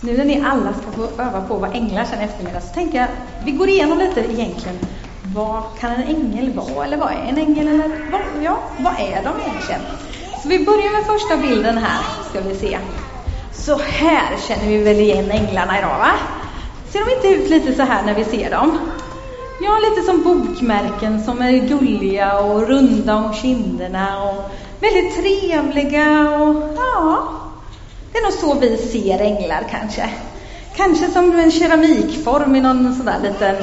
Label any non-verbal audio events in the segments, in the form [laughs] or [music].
Nu när ni alla ska få öva på vad änglar sen eftermiddag så tänker jag, vi går igenom lite egentligen. Vad kan en ängel vara? Eller vad är en ängel? Eller vad, ja, vad är de egentligen? Så vi börjar med första bilden här, ska vi se. Så här känner vi väl igen änglarna idag, va? Ser de inte ut lite så här när vi ser dem? Ja, lite som bokmärken som är gulliga och runda om kinderna och väldigt trevliga och ja, det är nog så vi ser änglar kanske. Kanske som en keramikform i någon sån där liten,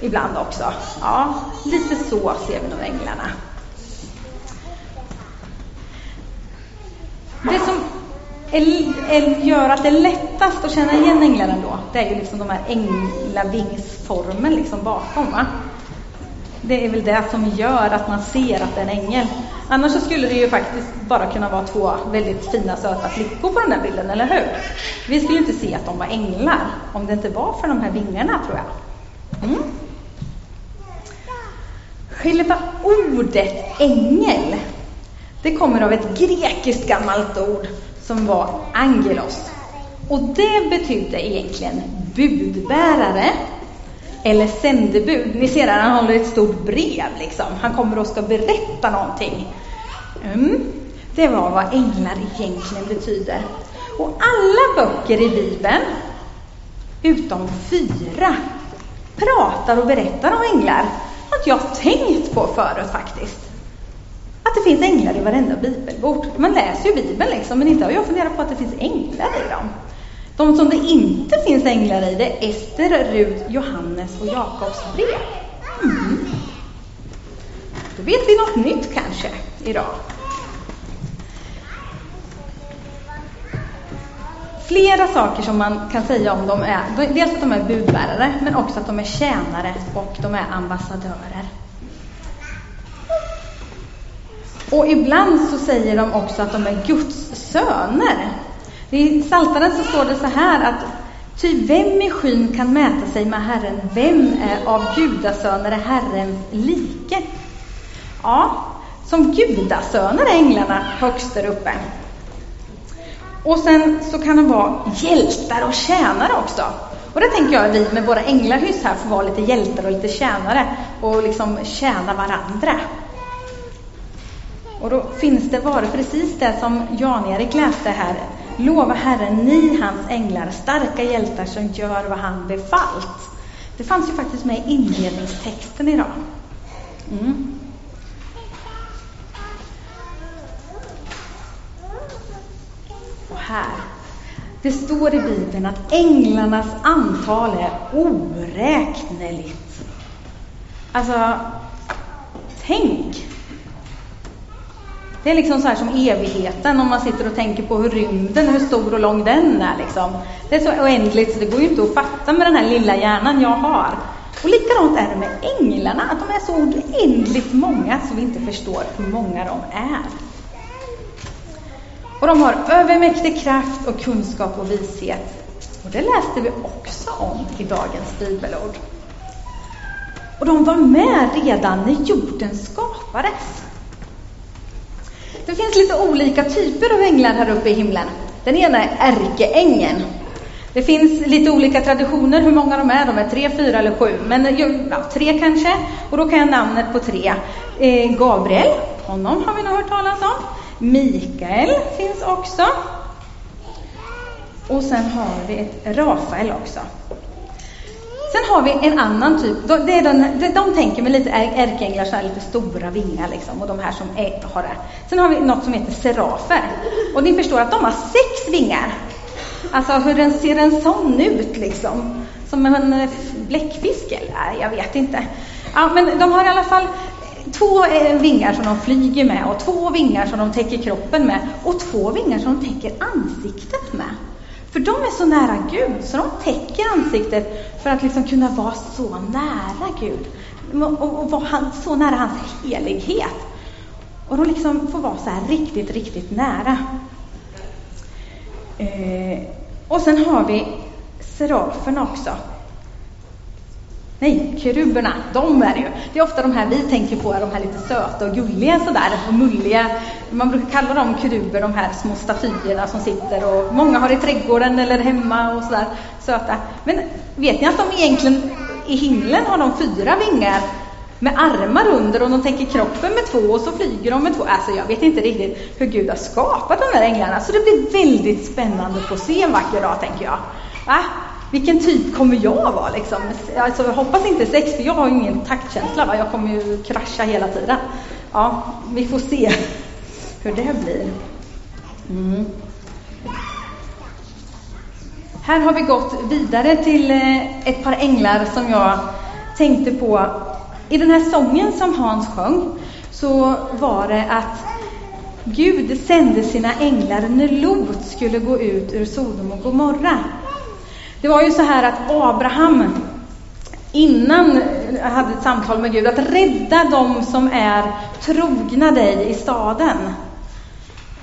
ibland också. Ja, lite så ser vi nog änglarna. Det som gör att det är lättast att känna igen änglarna då, det är ju liksom de här änglavingsformen liksom bakom. Va? Det är väl det som gör att man ser att det är en ängel. Annars så skulle det ju faktiskt bara kunna vara två väldigt fina söta flickor på den där bilden, eller hur? Vi skulle inte se att de var änglar om det inte var för de här vingarna, tror jag. Mm. Själva ordet ängel, det kommer av ett grekiskt gammalt ord som var angelos. Och det betydde egentligen budbärare eller sändebud. Ni ser här, han håller ett stort brev liksom. Han kommer och ska berätta någonting. Mm. Det var vad änglar egentligen betyder. Och alla böcker i Bibeln, utom fyra, pratar och berättar om änglar. har jag tänkt på förut faktiskt. Att det finns änglar i varenda bibelbok. Man läser ju Bibeln liksom, men inte har jag funderat på att det finns änglar i dem. De som det inte finns änglar i, det är Ester, Rut, Johannes och Jakobs brev. Mm. Då vet vi något nytt kanske idag. Flera saker som man kan säga om dem är dels att de är budbärare, men också att de är tjänare och de är ambassadörer. Och ibland så säger de också att de är Guds söner. I Psaltaren så står det så här att Ty vem i skyn kan mäta sig med Herren? Vem är av gudasöner är Herrens like? Ja, som gudasöner är änglarna högst där uppe. Och sen så kan de vara hjältar och tjänare också. Och det tänker jag vi med våra änglahyss här får vara lite hjältar och lite tjänare och liksom tjäna varandra. Och då finns det varor, precis det som Jan-Erik läste här. Lova Herren, ni hans änglar, starka hjältar som gör vad han befallt. Det fanns ju faktiskt med i inledningstexten idag. Mm. Här. Det står i Bibeln att änglarnas antal är oräkneligt. Alltså, tänk det är liksom så här som evigheten om man sitter och tänker på hur rymden, hur stor och lång den är. Liksom. Det är så oändligt så det går ju inte att fatta med den här lilla hjärnan jag har. Och likadant är det med änglarna, att de är så oändligt många så vi inte förstår hur många de är. Och de har övermäktig kraft och kunskap och vishet. Och det läste vi också om i dagens bibelord. Och de var med redan när jorden skapades. Det finns lite olika typer av änglar här uppe i himlen. Den ena är ärkeängeln. Det finns lite olika traditioner hur många de är. De är tre, fyra eller sju. Men ja, tre kanske. Och då kan jag namnet på tre. Eh, Gabriel, honom har vi nog hört talas om. Mikael finns också. Och sen har vi ett Rafael också. Sen har vi en annan typ. Det är den, de tänker med lite ärkeänglar, så här lite stora vingar liksom, och de här som är, har det. Sen har vi något som heter serafer. Och ni förstår att de har sex vingar. Alltså hur den ser en sån ut liksom? Som en eh, bläckfisk eller? Jag vet inte. Ja, men de har i alla fall två vingar som de flyger med och två vingar som de täcker kroppen med och två vingar som de täcker ansiktet med. För de är så nära Gud, så de täcker ansiktet för att liksom kunna vara så nära Gud. Och, och vara så nära hans helighet. Och de liksom får vara så här riktigt, riktigt nära. Eh, och sen har vi seraferna också. Nej, keruberna, de är det ju. Det är ofta de här vi tänker på, de här lite söta och gulliga sådär och mulliga. Man brukar kalla dem keruber, de här små statyerna som sitter och många har i trädgården eller hemma och sådär söta. Men vet ni att de egentligen i himlen har de fyra vingar med armar under och de tänker kroppen med två och så flyger de med två. Alltså jag vet inte riktigt hur Gud har skapat de här änglarna så det blir väldigt spännande att få se en vacker dag tänker jag. Va? Vilken typ kommer jag vara liksom? Alltså jag hoppas inte sex för jag har ingen taktkänsla va? Jag kommer ju krascha hela tiden. Ja, vi får se hur det blir. Mm. Här har vi gått vidare till eh, ett par änglar som jag tänkte på i den här sången som Hans sjöng så var det att Gud sände sina änglar när Lot skulle gå ut ur Sodom och Gomorra. Det var ju så här att Abraham innan hade ett samtal med Gud att rädda dem som är trogna dig i staden.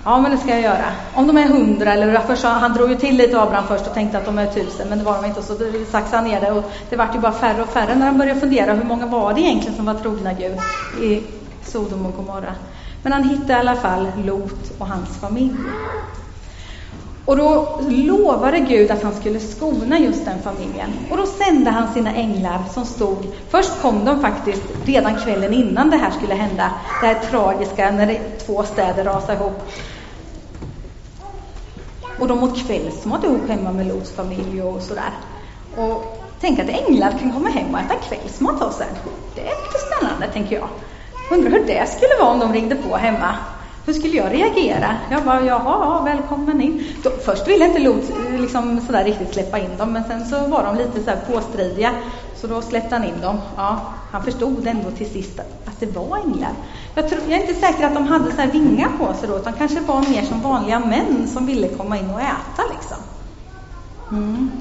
Ja, men det ska jag göra. Om de är hundra eller först, han drog ju till lite Abraham först och tänkte att de är tusen, men det var de inte. och Så saxade han ner det och det vart ju bara färre och färre när han började fundera hur många var det egentligen som var trogna Gud i Sodom och Gomorra. Men han hittade i alla fall Lot och hans familj. Och då lovade Gud att han skulle skona just den familjen. Och då sände han sina änglar som stod, först kom de faktiskt redan kvällen innan det här skulle hända, det här tragiska när det, två städer rasade ihop. Och de åt kvällsmat ihop hemma med Lots familj och sådär. Och tänk att änglar kan komma hem och äta kvällsmat hos en. Det är lite spännande, tänker jag. Undrar hur det skulle vara om de ringde på hemma. Hur skulle jag reagera? Jag bara, jaha, välkommen in. Då, först ville inte Lot eh, liksom sådär riktigt släppa in dem, men sen så var de lite så påstridiga. Så då släppte han in dem. Ja, han förstod ändå till sist att det var änglar. Jag, tror, jag är inte säker att de hade så vingar på sig då, utan kanske var mer som vanliga män som ville komma in och äta liksom. Mm.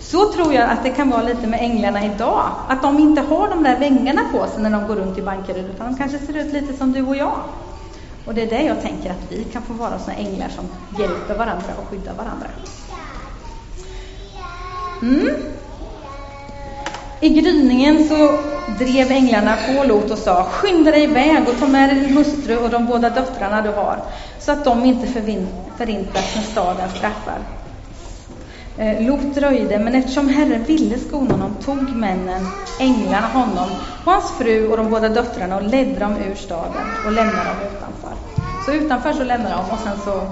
Så tror jag att det kan vara lite med änglarna idag. Att de inte har de där vingarna på sig när de går runt i Bankeryd, utan de kanske ser ut lite som du och jag. Och det är det jag tänker att vi kan få vara såna änglar som hjälper varandra och skyddar varandra. Mm. I gryningen så drev änglarna på Lot och sa Skynda dig iväg och ta med dig din hustru och de båda döttrarna du har så att de inte förintas när staden straffar. Eh, Lot dröjde, men eftersom Herren ville skona honom tog männen, änglarna, honom och hans fru och de båda döttrarna och ledde dem ur staden och lämnade dem utanför. Så utanför så lämnar de och sen så...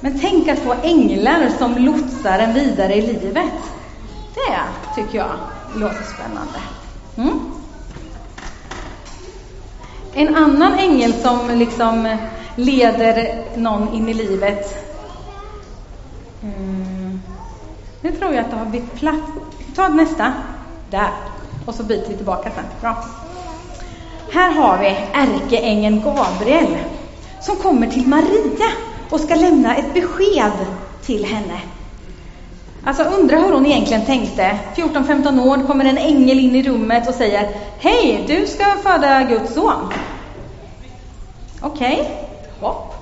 Men tänk att få änglar som lotsar en vidare i livet. Det tycker jag låter spännande. Mm. En annan ängel som liksom leder någon in i livet. Mm. Nu tror jag att det har bytt plats. Ta nästa. Där. Och så byter vi tillbaka sen. Bra. Här har vi ärkeängeln Gabriel som kommer till Maria och ska lämna ett besked till henne. Alltså undra hur hon egentligen tänkte. 14-15 år kommer en ängel in i rummet och säger Hej, du ska föda Guds son. Okej, okay. hopp.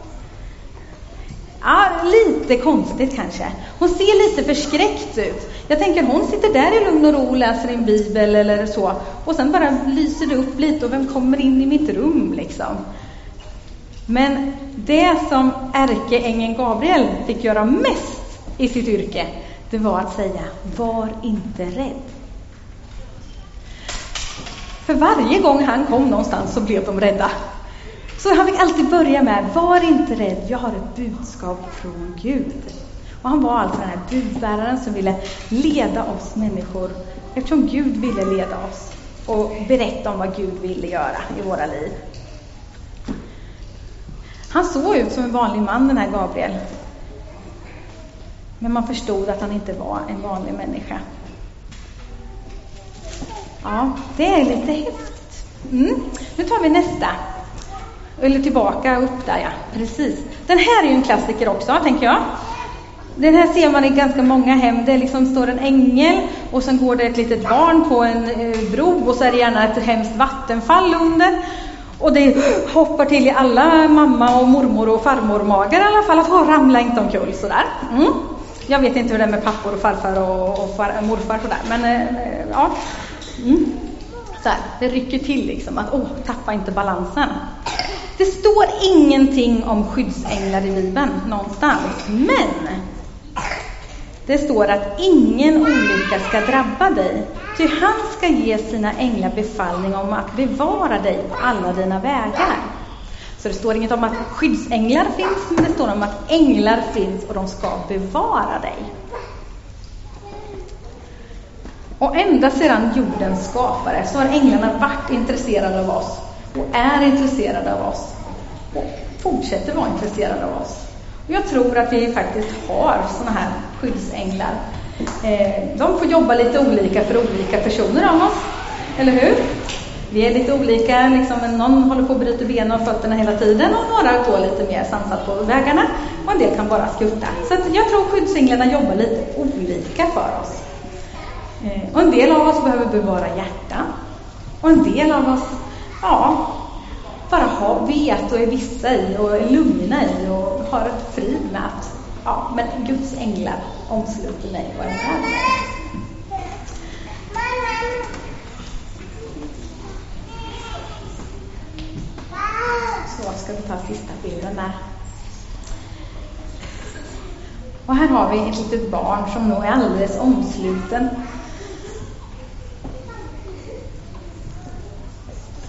Ja, lite konstigt kanske. Hon ser lite förskräckt ut. Jag tänker hon sitter där i lugn och ro och läser en bibel eller så. Och sen bara lyser det upp lite och vem kommer in i mitt rum liksom? Men det som ärkeängeln Gabriel fick göra mest i sitt yrke, det var att säga var inte rädd. För varje gång han kom någonstans så blev de rädda. Så han fick alltid börja med, var inte rädd, jag har ett budskap från Gud. Och han var alltså den här budbäraren som ville leda oss människor, eftersom Gud ville leda oss och berätta om vad Gud ville göra i våra liv. Han såg ut som en vanlig man, den här Gabriel. Men man förstod att han inte var en vanlig människa. Ja, det är lite häftigt. Mm. Nu tar vi nästa. Eller tillbaka, upp där ja. Precis. Den här är ju en klassiker också, tänker jag. Den här ser man i ganska många hem. Det liksom står en ängel och sen går det ett litet barn på en eh, bro och så är det gärna ett hemskt vattenfall under. Och det hoppar till i alla mamma och mormor och farmor-magar i alla fall att ha ramla inte omkull sådär. Mm. Jag vet inte hur det är med pappor och farfar och, och far, morfar sådär, men eh, ja. Mm. Så här, det rycker till liksom, att åh, tappa inte balansen. Det står ingenting om skyddsänglar i Bibeln någonstans, men det står att ingen olycka ska drabba dig, ty han ska ge sina änglar befallning om att bevara dig på alla dina vägar. Så det står inget om att skyddsänglar finns, men det står om att änglar finns och de ska bevara dig. Och ända sedan jordens skapare så har änglarna varit intresserade av oss och är intresserade av oss och fortsätter vara intresserade av oss. Och jag tror att vi faktiskt har sådana här skyddsänglar. Eh, de får jobba lite olika för olika personer av oss, eller hur? Vi är lite olika, liksom, någon håller på att bryta benen och fötterna hela tiden och några går lite mer sansat på vägarna och en del kan bara skutta. Så jag tror skyddsänglarna jobbar lite olika för oss. Eh, och en del av oss behöver bevara hjärta och en del av oss, ja, bara ha, vet och är vissa i och är lugna i och har ett frid med att ja, men Guds änglar omsluter mig och är med mig. Så ska vi ta sista bilden där. Och här har vi ett litet barn som nog är alldeles omsluten.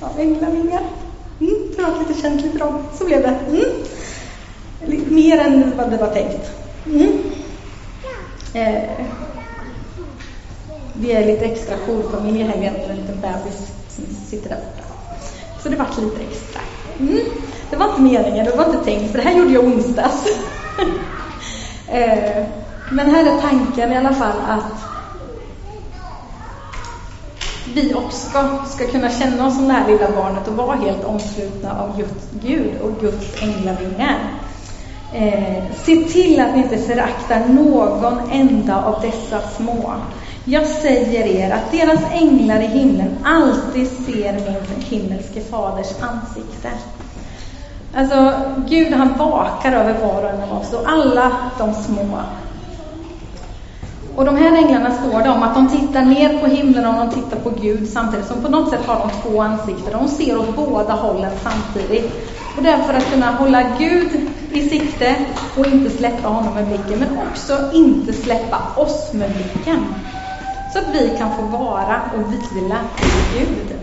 Av änglavingar. Mm, det var lite känsligt bra. Så blev det. Mm. Mer än vad det var tänkt. Mm. Eh, vi är lite extra jourfamilj i helgen med en liten bebis som sitter där borta. Så det vart lite extra. Mm. Det var inte meningen, det var inte tänkt, för det här gjorde jag onsdags. [laughs] eh, men här är tanken i alla fall att vi också ska kunna känna oss som det här lilla barnet och vara helt omslutna av Guds Gud och Guds änglavingar. Eh, se till att ni inte föraktar någon enda av dessa små. Jag säger er att deras änglar i himlen alltid ser min himmelske faders ansikte. Alltså, Gud han vakar över var och en av oss och alla de små och de här änglarna står det om att de tittar ner på himlen och de tittar på Gud samtidigt som på något sätt har de två ansikten. De ser åt båda hållen samtidigt. Och det är för att kunna hålla Gud i sikte och inte släppa honom med blicken, men också inte släppa oss med blicken. Så att vi kan få vara och vila i Gud.